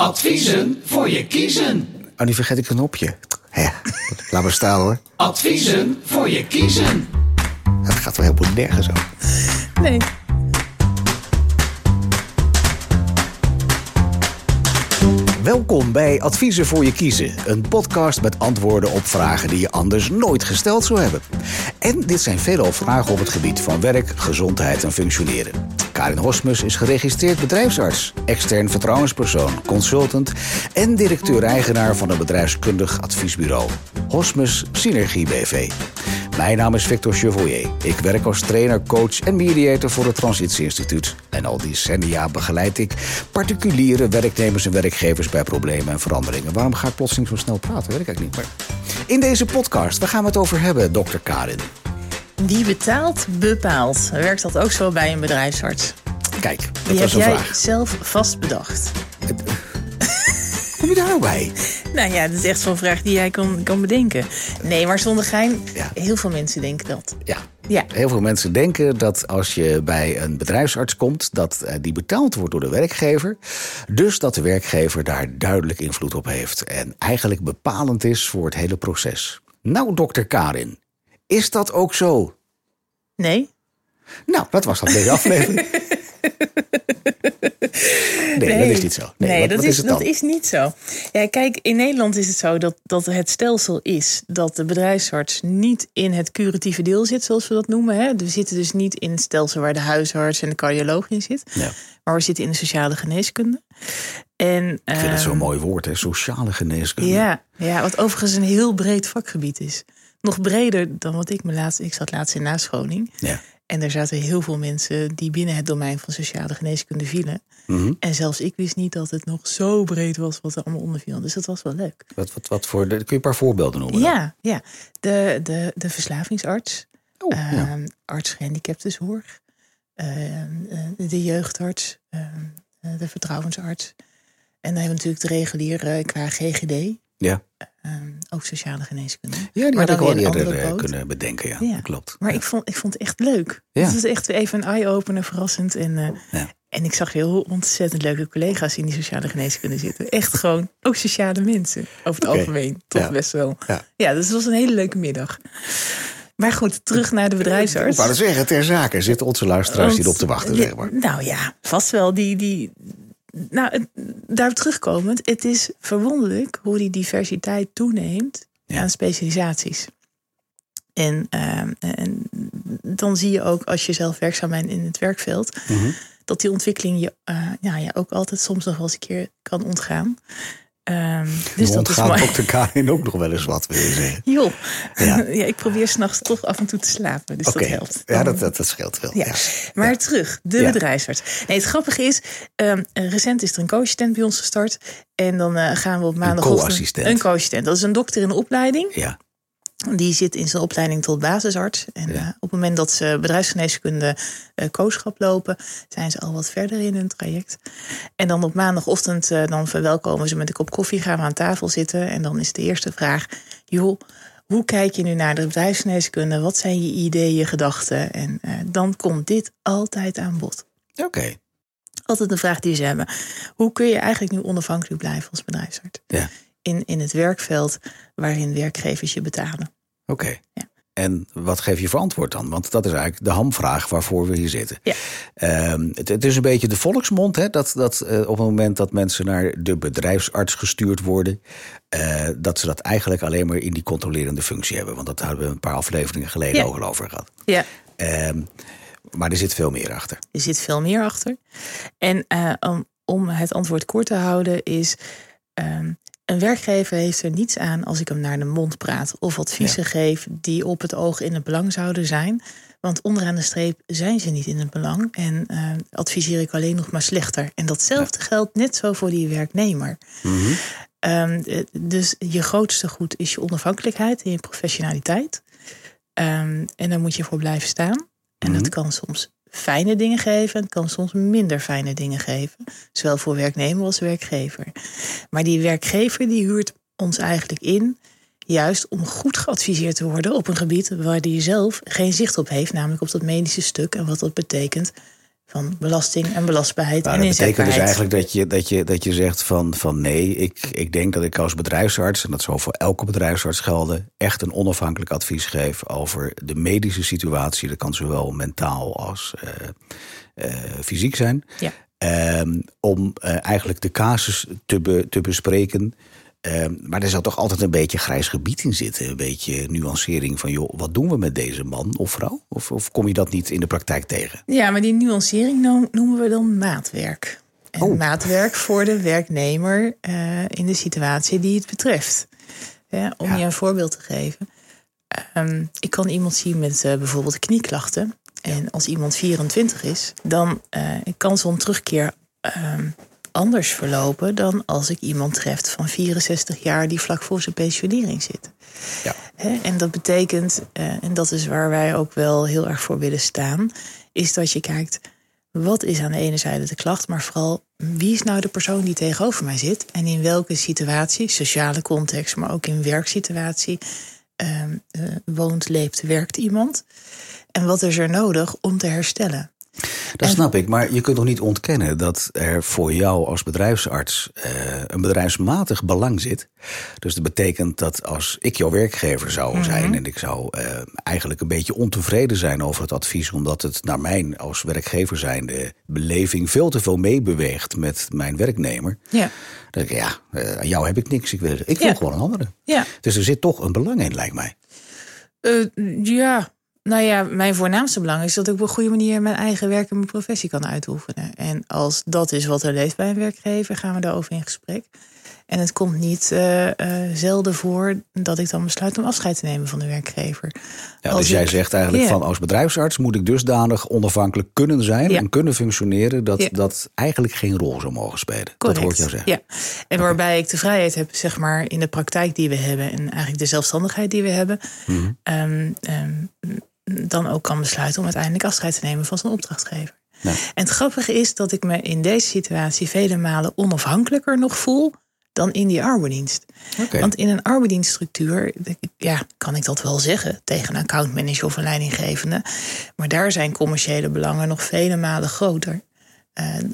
Adviezen voor je kiezen. Oh, nu vergeet ik een knopje. Hè, laat maar staan hoor. Adviezen voor je kiezen. Het gaat wel helemaal nergens over. Nee. Welkom bij Adviezen voor je kiezen. Een podcast met antwoorden op vragen die je anders nooit gesteld zou hebben. En dit zijn veelal vragen op het gebied van werk, gezondheid en functioneren. Karin Hosmus is geregistreerd bedrijfsarts, extern vertrouwenspersoon, consultant en directeur-eigenaar van een bedrijfskundig adviesbureau. Hosmus Synergie BV. Mijn naam is Victor Chevoyer. Ik werk als trainer, coach en mediator voor het Transitieinstituut. En al decennia begeleid ik particuliere werknemers en werkgevers bij problemen en veranderingen. Waarom ga ik plotseling zo snel praten? Weet ik eigenlijk niet. Maar in deze podcast, waar gaan we het over hebben, dokter Karin? Wie betaalt, bepaalt. Werkt dat ook zo bij een bedrijfsarts? Kijk, dat Die heb was een jij vraag. zelf vast bedacht. Kom je daar nou bij? Nou ja, dat is echt zo'n vraag die jij kan, kan bedenken. Nee, maar zonder gein, Ja. heel veel mensen denken dat. Ja. Ja. Heel veel mensen denken dat als je bij een bedrijfsarts komt, dat eh, die betaald wordt door de werkgever. Dus dat de werkgever daar duidelijk invloed op heeft. En eigenlijk bepalend is voor het hele proces. Nou, dokter Karin, is dat ook zo? Nee? Nou, dat was dan deze aflevering. Nee, dat is niet zo. Nee, wat, dat, wat is, het dat is niet zo. Ja, kijk, in Nederland is het zo dat, dat het stelsel is dat de bedrijfsarts niet in het curatieve deel zit, zoals we dat noemen. Hè. We zitten dus niet in het stelsel waar de huisarts en de cardioloog in zit. Ja. Maar we zitten in de sociale geneeskunde. En, Ik vind het zo'n ehm, mooi woord, hè? sociale geneeskunde. Ja, ja, wat overigens een heel breed vakgebied is. Nog breder dan wat ik me laatst... Ik zat laatst in nascholing. Ja. En er zaten heel veel mensen die binnen het domein van sociale geneeskunde vielen. Mhm. En zelfs ik wist niet dat het nog zo breed was wat er allemaal onder viel. Dus dat was wel leuk. Wat, wat, wat voor, kun je een paar voorbeelden noemen? dan? Ja, ja. De, de, de verslavingsarts, Oh, ja. ehm, arts gehandicaptenzorg, ehm, eh, de jeugdarts, ehm, eh, de vertrouwensarts. En dan hebben we natuurlijk de reguliere qua GGD, ja. Ehm, ook sociale geneeskunde. Ja, die Maar had ik wel eerder andere eh, kunnen bedenken. Ja, klopt. Maar Ja. ik, vond, ik vond het echt leuk. Ja. Het was echt even een eye-opener, verrassend. En, eh, en ik zag heel ontzettend leuke collega's in die sociale geneeskunde zitten. Echt gewoon, ook sociale mensen. Over het algemeen, toch best wel. Ja. Dus het was een hele leuke middag. Maar goed, terug naar de Ik bedrijfsarts. wou dat zeggen, ter zake zitten onze luisteraars Want- hierop te wachten, zeg maar. Nou ja, vast wel. Die, die, nou, het- daarop terugkomend, het is verwonderlijk hoe die diversiteit toeneemt Ja. aan specialisaties. En, ehm, en dan zie je ook als je zelf werkzaam bent in het werkveld, Mhm. dat die ontwikkeling je uh, ja, ja, ook altijd soms nog wel eens een keer kan ontgaan. Um, dus dat is ontgaat mooi. dokter Karin ook nog wel eens wat, wil je zeggen. Joh, Ja. ja. ik probeer s'nachts toch af en toe te slapen, dus dat helpt. ja, Dan- dat, dat, dat scheelt wel. ja. Ja. Maar terug, de bedrijfsarts. Nee, het grappige is, ehm, recent is er een co-assistent bij ons gestart. En dan eh, gaan we op maandagochtend... co-assistent? Een co-assistent. Dat is een dokter in de opleiding. Ja. Die zit in zijn opleiding tot basisarts. En Ja. eh, op het moment dat ze bedrijfsgeneeskunde uh, kooschap lopen, zijn ze al wat verder in hun traject. En dan op maandagochtend uh, dan verwelkomen ze met een kop koffie, gaan we aan tafel zitten. En dan is de eerste vraag: joh, hoe kijk je nu naar de bedrijfsgeneeskunde? Wat zijn je ideeën, je gedachten? En dan komt dit altijd aan bod. Oké. Altijd een vraag die ze hebben. Hoe kun je eigenlijk nu onafhankelijk blijven als bedrijfsarts? Ja. In, in het werkveld waarin werkgevers je betalen. Oké. Ja. En wat geef je voor antwoord dan? Want dat is eigenlijk de hamvraag waarvoor we hier zitten. Ja. Um, het, het, is een beetje de volksmond, hè, dat, dat uh, op het moment dat mensen naar de bedrijfsarts gestuurd worden, uh, dat ze dat eigenlijk alleen maar in die controlerende functie hebben. Want dat hadden we een paar afleveringen geleden ja. ook al over gehad. Ja. Um, maar er zit veel meer achter. Er zit veel meer achter. En uh, om, om het antwoord kort te houden is. Um, een werkgever heeft er niets aan als ik hem naar de mond praat of adviezen ja. geef die op het oog in het belang zouden zijn. Want onderaan de streep zijn ze niet in het belang en uh, adviseer ik alleen nog maar slechter. En datzelfde ja. geldt net zo voor die werknemer. Mhm. Mm -hmm. um, dus je grootste goed is je onafhankelijkheid en je professionaliteit. Um, en daar moet je voor blijven staan. En Mhm. mm -hmm. dat kan soms fijne dingen geven. Het kan soms minder fijne dingen geven. Zowel voor werknemer als werkgever. Maar die werkgever die huurt ons eigenlijk in. Juist om goed geadviseerd te worden op een gebied waar die zelf geen zicht op heeft. Namelijk op dat medische stuk en wat dat betekent van belasting en belastbaarheid Nou, en dat betekent dus eigenlijk dat je, dat je, dat je zegt van, van nee, ik, ik denk dat ik als bedrijfsarts, en dat zal voor elke bedrijfsarts gelden, echt een onafhankelijk advies geef over de medische situatie. Dat kan zowel mentaal als eh, eh, fysiek zijn. Ja. Ehm, om eh, eigenlijk de casus te, be- te bespreken. Ehm, maar er zal toch altijd een beetje grijs gebied in zitten. Een beetje nuancering van, joh, wat doen we met deze man of vrouw? Of, of kom je dat niet in de praktijk tegen? Ja, maar die nuancering noem- noemen we dan maatwerk. En Oh. maatwerk voor de werknemer eh, in de situatie die het betreft. Ja, om Ja. je een voorbeeld te geven. Ehm, ik kan iemand zien met eh, bijvoorbeeld knieklachten. En als iemand 24 is, dan eh, kan zo'n terugkeer ehm, anders verlopen dan als ik iemand treft van 64 jaar die vlak voor zijn pensionering zit. Ja. En dat betekent, eh, en dat is waar wij ook wel heel erg voor willen staan, is dat je kijkt, wat is aan de ene zijde de klacht, maar vooral wie is nou de persoon die tegenover mij zit en in welke situatie, sociale context, maar ook in werksituatie, ehm, eh, woont, leeft, werkt iemand. En wat is er nodig om te herstellen? Dat En- snap ik, maar je kunt toch niet ontkennen dat er voor jou als bedrijfsarts eh, een bedrijfsmatig belang zit. Dus dat betekent dat als ik jouw werkgever zou Mhm. zijn en ik zou eh, eigenlijk een beetje ontevreden zijn over het advies, omdat het naar mijn als werkgever zijnde beleving veel te veel meebeweegt met mijn werknemer. Ja, Dan denk ik, ja, eh, aan jou heb ik niks. Ik wil, ik wil Ja. gewoon een andere. ja. Dus er zit toch een belang in, lijkt mij. Ja, nou ja, mijn voornaamste belang is dat ik op een goede manier mijn eigen werk en mijn professie kan uitoefenen. En als dat is wat er leeft bij een werkgever, gaan we daarover in gesprek. En het komt niet eh, eh, zelden voor dat ik dan besluit om afscheid te nemen van de werkgever. Ja, Als dus jij zegt eigenlijk van als bedrijfsarts moet ik dusdanig onafhankelijk kunnen zijn Ja. en kunnen functioneren dat Ja. dat eigenlijk geen rol zou mogen spelen. Dat Correct. hoor ik jou zeggen. Ja, en waarbij ik de vrijheid heb, zeg maar, in de praktijk die we hebben en eigenlijk de zelfstandigheid die we hebben, Mhm. ehm, ehm, dan ook kan besluiten om uiteindelijk afscheid te nemen van zijn opdrachtgever. Ja. En het grappige is dat ik me in deze situatie vele malen onafhankelijker nog voel dan in die arbeidsdienst. Want in een arbeidsdienststructuur, ja, kan ik dat wel zeggen tegen een accountmanager of een leidinggevende. Maar daar zijn commerciële belangen nog vele malen groter.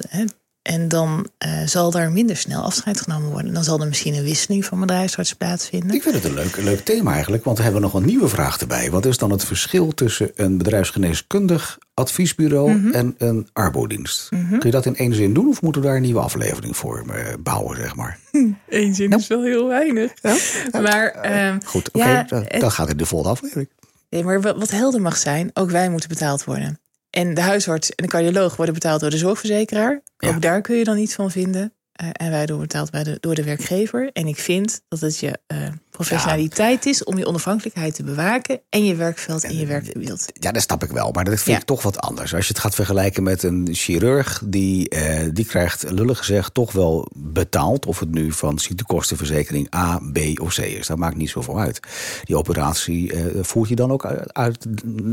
Hè, en dan eh, zal daar minder snel afscheid genomen worden. Dan zal er misschien een wisseling van bedrijfsarts plaatsvinden. Ik vind het een leuk, leuk thema eigenlijk, want we hebben nog een nieuwe vraag erbij. Wat is dan het verschil tussen een bedrijfsgeneeskundig adviesbureau Mhm. en een arbodienst? Kun je dat in één zin doen of moeten we daar een nieuwe aflevering voor eh, bouwen, zeg maar? Eén zin is wel heel weinig. Maar, ehm, Goed, oké, ja, dan, het- dan gaat het de volgende aflevering. Nee, maar wat helder mag zijn, ook wij moeten betaald worden. En de huisarts en de cardioloog worden betaald door de zorgverzekeraar. Ja. Ook daar kun je dan iets van vinden. Eh, en wij worden betaald bij de, door de werkgever. En ik vind dat het je eh, professionaliteit is om je onafhankelijkheid te bewaken. En je werkveld en je werkbeeld. Ja, dat snap ik wel, maar dat vind Ja. ik toch wat anders. Als je het gaat vergelijken met een chirurg, die, eh, die krijgt lullig gezegd toch wel betaald. Of het nu van ziektekostenverzekering A, B of C is. Dat maakt niet zoveel uit. Die operatie voert je dan ook uit, uit-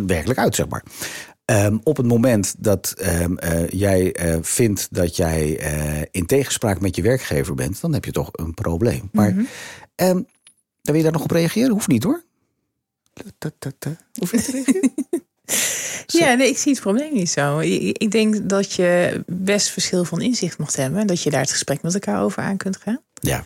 werkelijk uit, zeg maar. Ehm, op het moment dat ehm, eh, jij eh, vindt dat jij eh, in tegenspraak met je werkgever bent, dan heb je toch een probleem. Maar ehm, wil je daar nog op reageren? Hoeft niet hoor. Hoef je niet te reageren? Ja, nee, ik zie het probleem niet zo. Ik, ik denk dat je best verschil van inzicht mocht hebben. En dat je daar het gesprek met elkaar over aan kunt gaan. Ja.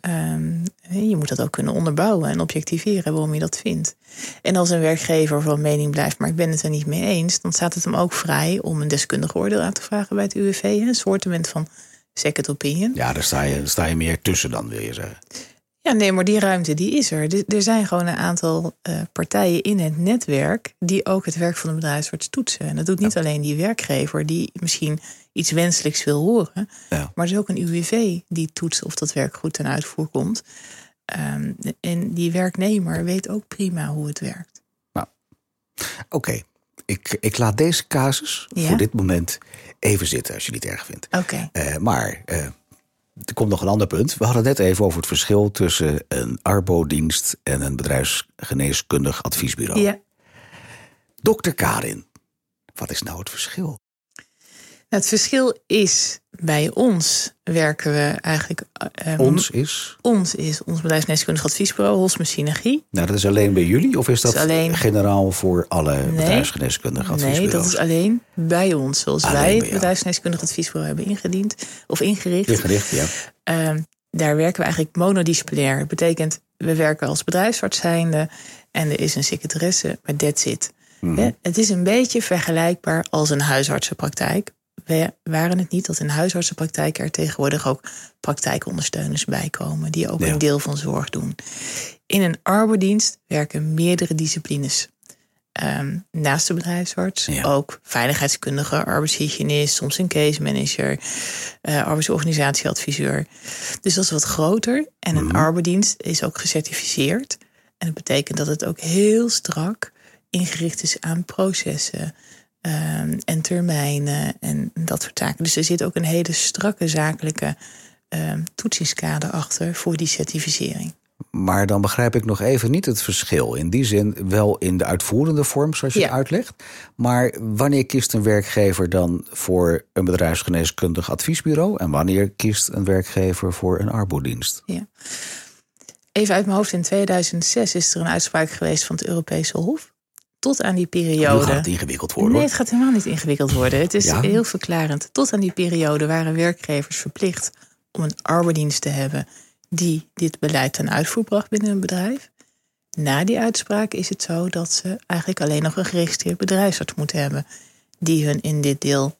Ehm, je moet dat ook kunnen onderbouwen en objectiveren waarom je dat vindt. En als een werkgever van mening blijft, maar ik ben het er niet mee eens, dan staat het hem ook vrij om een deskundig oordeel aan te vragen bij het UWV. Een soortement van second opinion. Ja, daar sta je, daar sta je meer tussen dan, wil je zeggen. Ja, nee, maar die ruimte die is er. Er- Er zijn gewoon een aantal eh, partijen in het netwerk die ook het werk van de bedrijfsarts toetsen. En dat doet niet alleen die werkgever die misschien iets wenselijks wil horen, Ja. maar er is ook een UWV die toetst of dat werk goed ten uitvoer komt. Ehm, en die werknemer weet ook prima hoe het werkt. Oké, ik, ik laat deze casus Ja? voor dit moment even zitten, als je het niet erg vindt. Oké. Eh, maar eh, er komt nog een ander punt. We hadden net even over het verschil tussen een arbodienst en een bedrijfsgeneeskundig adviesbureau. Ja. Dokter Karin, wat is nou het verschil? Het verschil is, bij ons werken we eigenlijk... eh, Ons is. Ons is ons bedrijfsgeneeskundig adviesbureau, Hosme Synergie. Nou, dat is alleen bij jullie of is dat is alleen- generaal voor alle bedrijfsgeneeskundige Nee, adviesbureaus? dat is alleen bij ons. Zoals Alleen wij het bedrijfsgeneeskundig adviesbureau hebben ingediend of ingericht. Ingericht, ja. Ehm, daar werken we eigenlijk monodisciplinair. Dat betekent, we werken als bedrijfsarts zijnde en er is een secretaresse, maar that's it. Mhm. Het is een beetje vergelijkbaar als een huisartsenpraktijk. We waren het niet dat in huisartsenpraktijk er tegenwoordig ook praktijkondersteuners bij komen, die ook Ja. een deel van zorg doen. In een arbeidsdienst werken meerdere disciplines. Ehm, naast de bedrijfsarts Ja. ook veiligheidskundige, arbeidshygiënist, soms een case manager, eh arbeidsorganisatieadviseur. Dus dat is wat groter. En een arbeidsdienst is ook gecertificeerd. En dat betekent dat het ook heel strak ingericht is aan processen ehm, en termijnen en dat soort zaken. Dus er zit ook een hele strakke zakelijke ehm toetsingskader achter voor die certificering. Maar dan begrijp ik nog even niet het verschil. In die zin wel in de uitvoerende vorm, zoals je Ja. het uitlegt. Maar wanneer kiest een werkgever dan voor een bedrijfsgeneeskundig adviesbureau? En wanneer kiest een werkgever voor een arbodienst? Ja. Even uit mijn hoofd, in 2006 is er een uitspraak geweest van het Europese Hof. Tot aan die Nu periode. gaat het ingewikkeld worden. Nee, het gaat helemaal niet ingewikkeld worden. Het is Ja? heel verklarend. Tot aan die periode waren werkgevers verplicht om een arbeidsdienst te hebben die dit beleid ten uitvoer bracht binnen een bedrijf. Na die uitspraak is het zo dat ze eigenlijk alleen nog een geregistreerd bedrijfsarts moeten hebben die hun in dit deel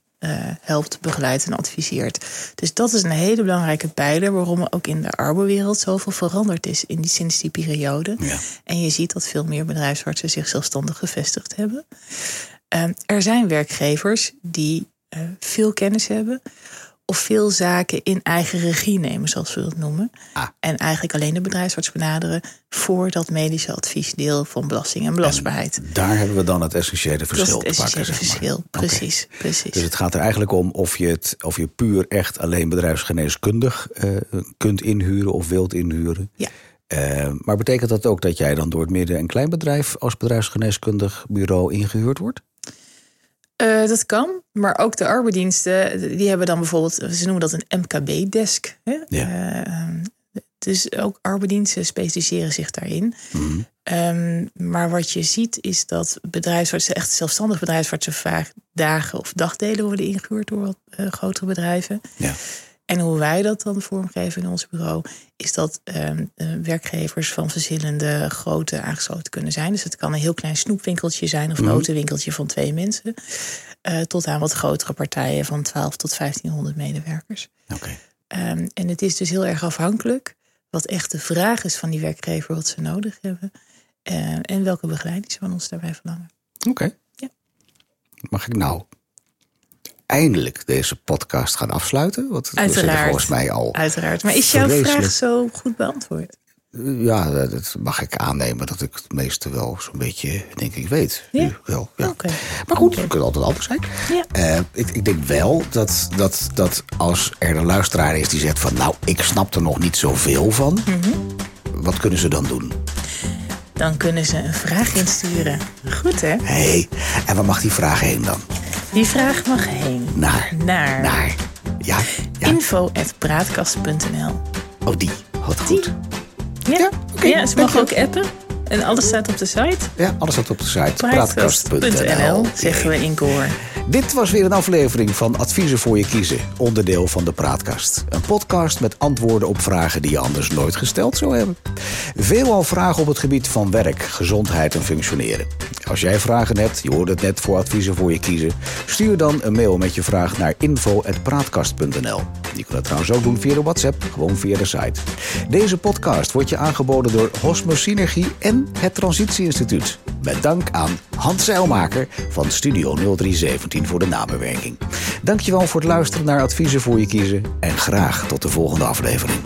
helpt, begeleidt en adviseert. Dus dat is een hele belangrijke pijler waarom er ook in de arbeidswereld zoveel veranderd is in die, sinds die periode. Ja. En je ziet dat veel meer bedrijfsartsen zich zelfstandig gevestigd hebben. Ehm, er zijn werkgevers die eh, veel kennis hebben of veel zaken in eigen regie nemen, zoals we dat noemen. Ah. En eigenlijk alleen de bedrijfsarts benaderen voor dat medische adviesdeel van belasting en belastbaarheid. Daar hebben we dan het essentiële dat is verschil het te pakken. essentiële zeg maar. verschil. Oké. Precies, precies. Dus het gaat er eigenlijk om of je, het, of je puur echt alleen bedrijfsgeneeskundig eh, kunt inhuren of wilt inhuren. Ja. Eh, maar betekent dat ook dat jij dan door het midden- en kleinbedrijf als bedrijfsgeneeskundig bureau ingehuurd wordt? Eh, dat kan, maar ook de arbeidsdiensten, die hebben dan bijvoorbeeld, ze noemen dat een MKB-desk. Hè? Ja. Eh, dus ook arbeidsdiensten specialiseren zich daarin. Mhm. Ehm, maar wat je ziet is dat bedrijfsartsen, echt zelfstandig bedrijfsartsen, vaak dagen of dagdelen worden ingehuurd door wat eh, grotere bedrijven. Ja. En hoe wij dat dan vormgeven in ons bureau, is dat ehm, eh, werkgevers van verschillende grootte aangesloten kunnen zijn. Dus het kan een heel klein snoepwinkeltje zijn of een Mhm. autowinkeltje van twee mensen. eh, tot aan wat grotere partijen van 12 tot 1500 medewerkers. Oké. Ehm, en het is dus heel erg afhankelijk wat echt de vraag is van die werkgever, wat ze nodig hebben. eh, en welke begeleiding ze van ons daarbij verlangen. Oké. Ja. Mag ik nou eindelijk deze podcast gaan afsluiten? Want we Uiteraard. volgens mij al. Uiteraard. Maar is jouw Vreselijk. vraag zo goed beantwoord? Ja, dat mag ik aannemen dat ik het meeste wel zo'n beetje, denk ik, weet. Ja? Nu wel, ja. Oké. Maar goed, het kan altijd anders zijn. Ja. Eh, ik, ik denk wel dat, dat, dat als er een luisteraar is die zegt van... nou, ik snap er nog niet zoveel van. Mhm. Wat kunnen ze dan doen? Dan kunnen ze een vraag insturen. Goed hè? Hé, hey, en waar mag die vraag heen dan? Die vraag mag heen. Naar. Naar Naar. Ja, ja. info.praatkast.nl Oh, die. Wat goed. Ja, Ja, ja ze mogen ook appen. En alles staat op de site. Ja, alles staat op de site. Praatkast.nl zeggen we in koor. Dit was weer een aflevering van Adviezen voor je kiezen, onderdeel van de Praatkast. Een podcast met antwoorden op vragen die je anders nooit gesteld zou hebben. Veelal vragen op het gebied van werk, gezondheid en functioneren. Als jij vragen hebt, je hoorde het net voor Adviezen voor je kiezen, stuur dan een mail met je vraag naar info.praatkast.nl. Je kunt het trouwens ook doen via WhatsApp, gewoon via de site. Deze podcast wordt je aangeboden door Hosmo Synergie en het Transitie Instituut. Met dank aan Hans Zeilmaker van Studio 0317 voor de nabewerking. Dankjewel voor het luisteren naar Adviezen voor je kiezen en graag tot de volgende aflevering.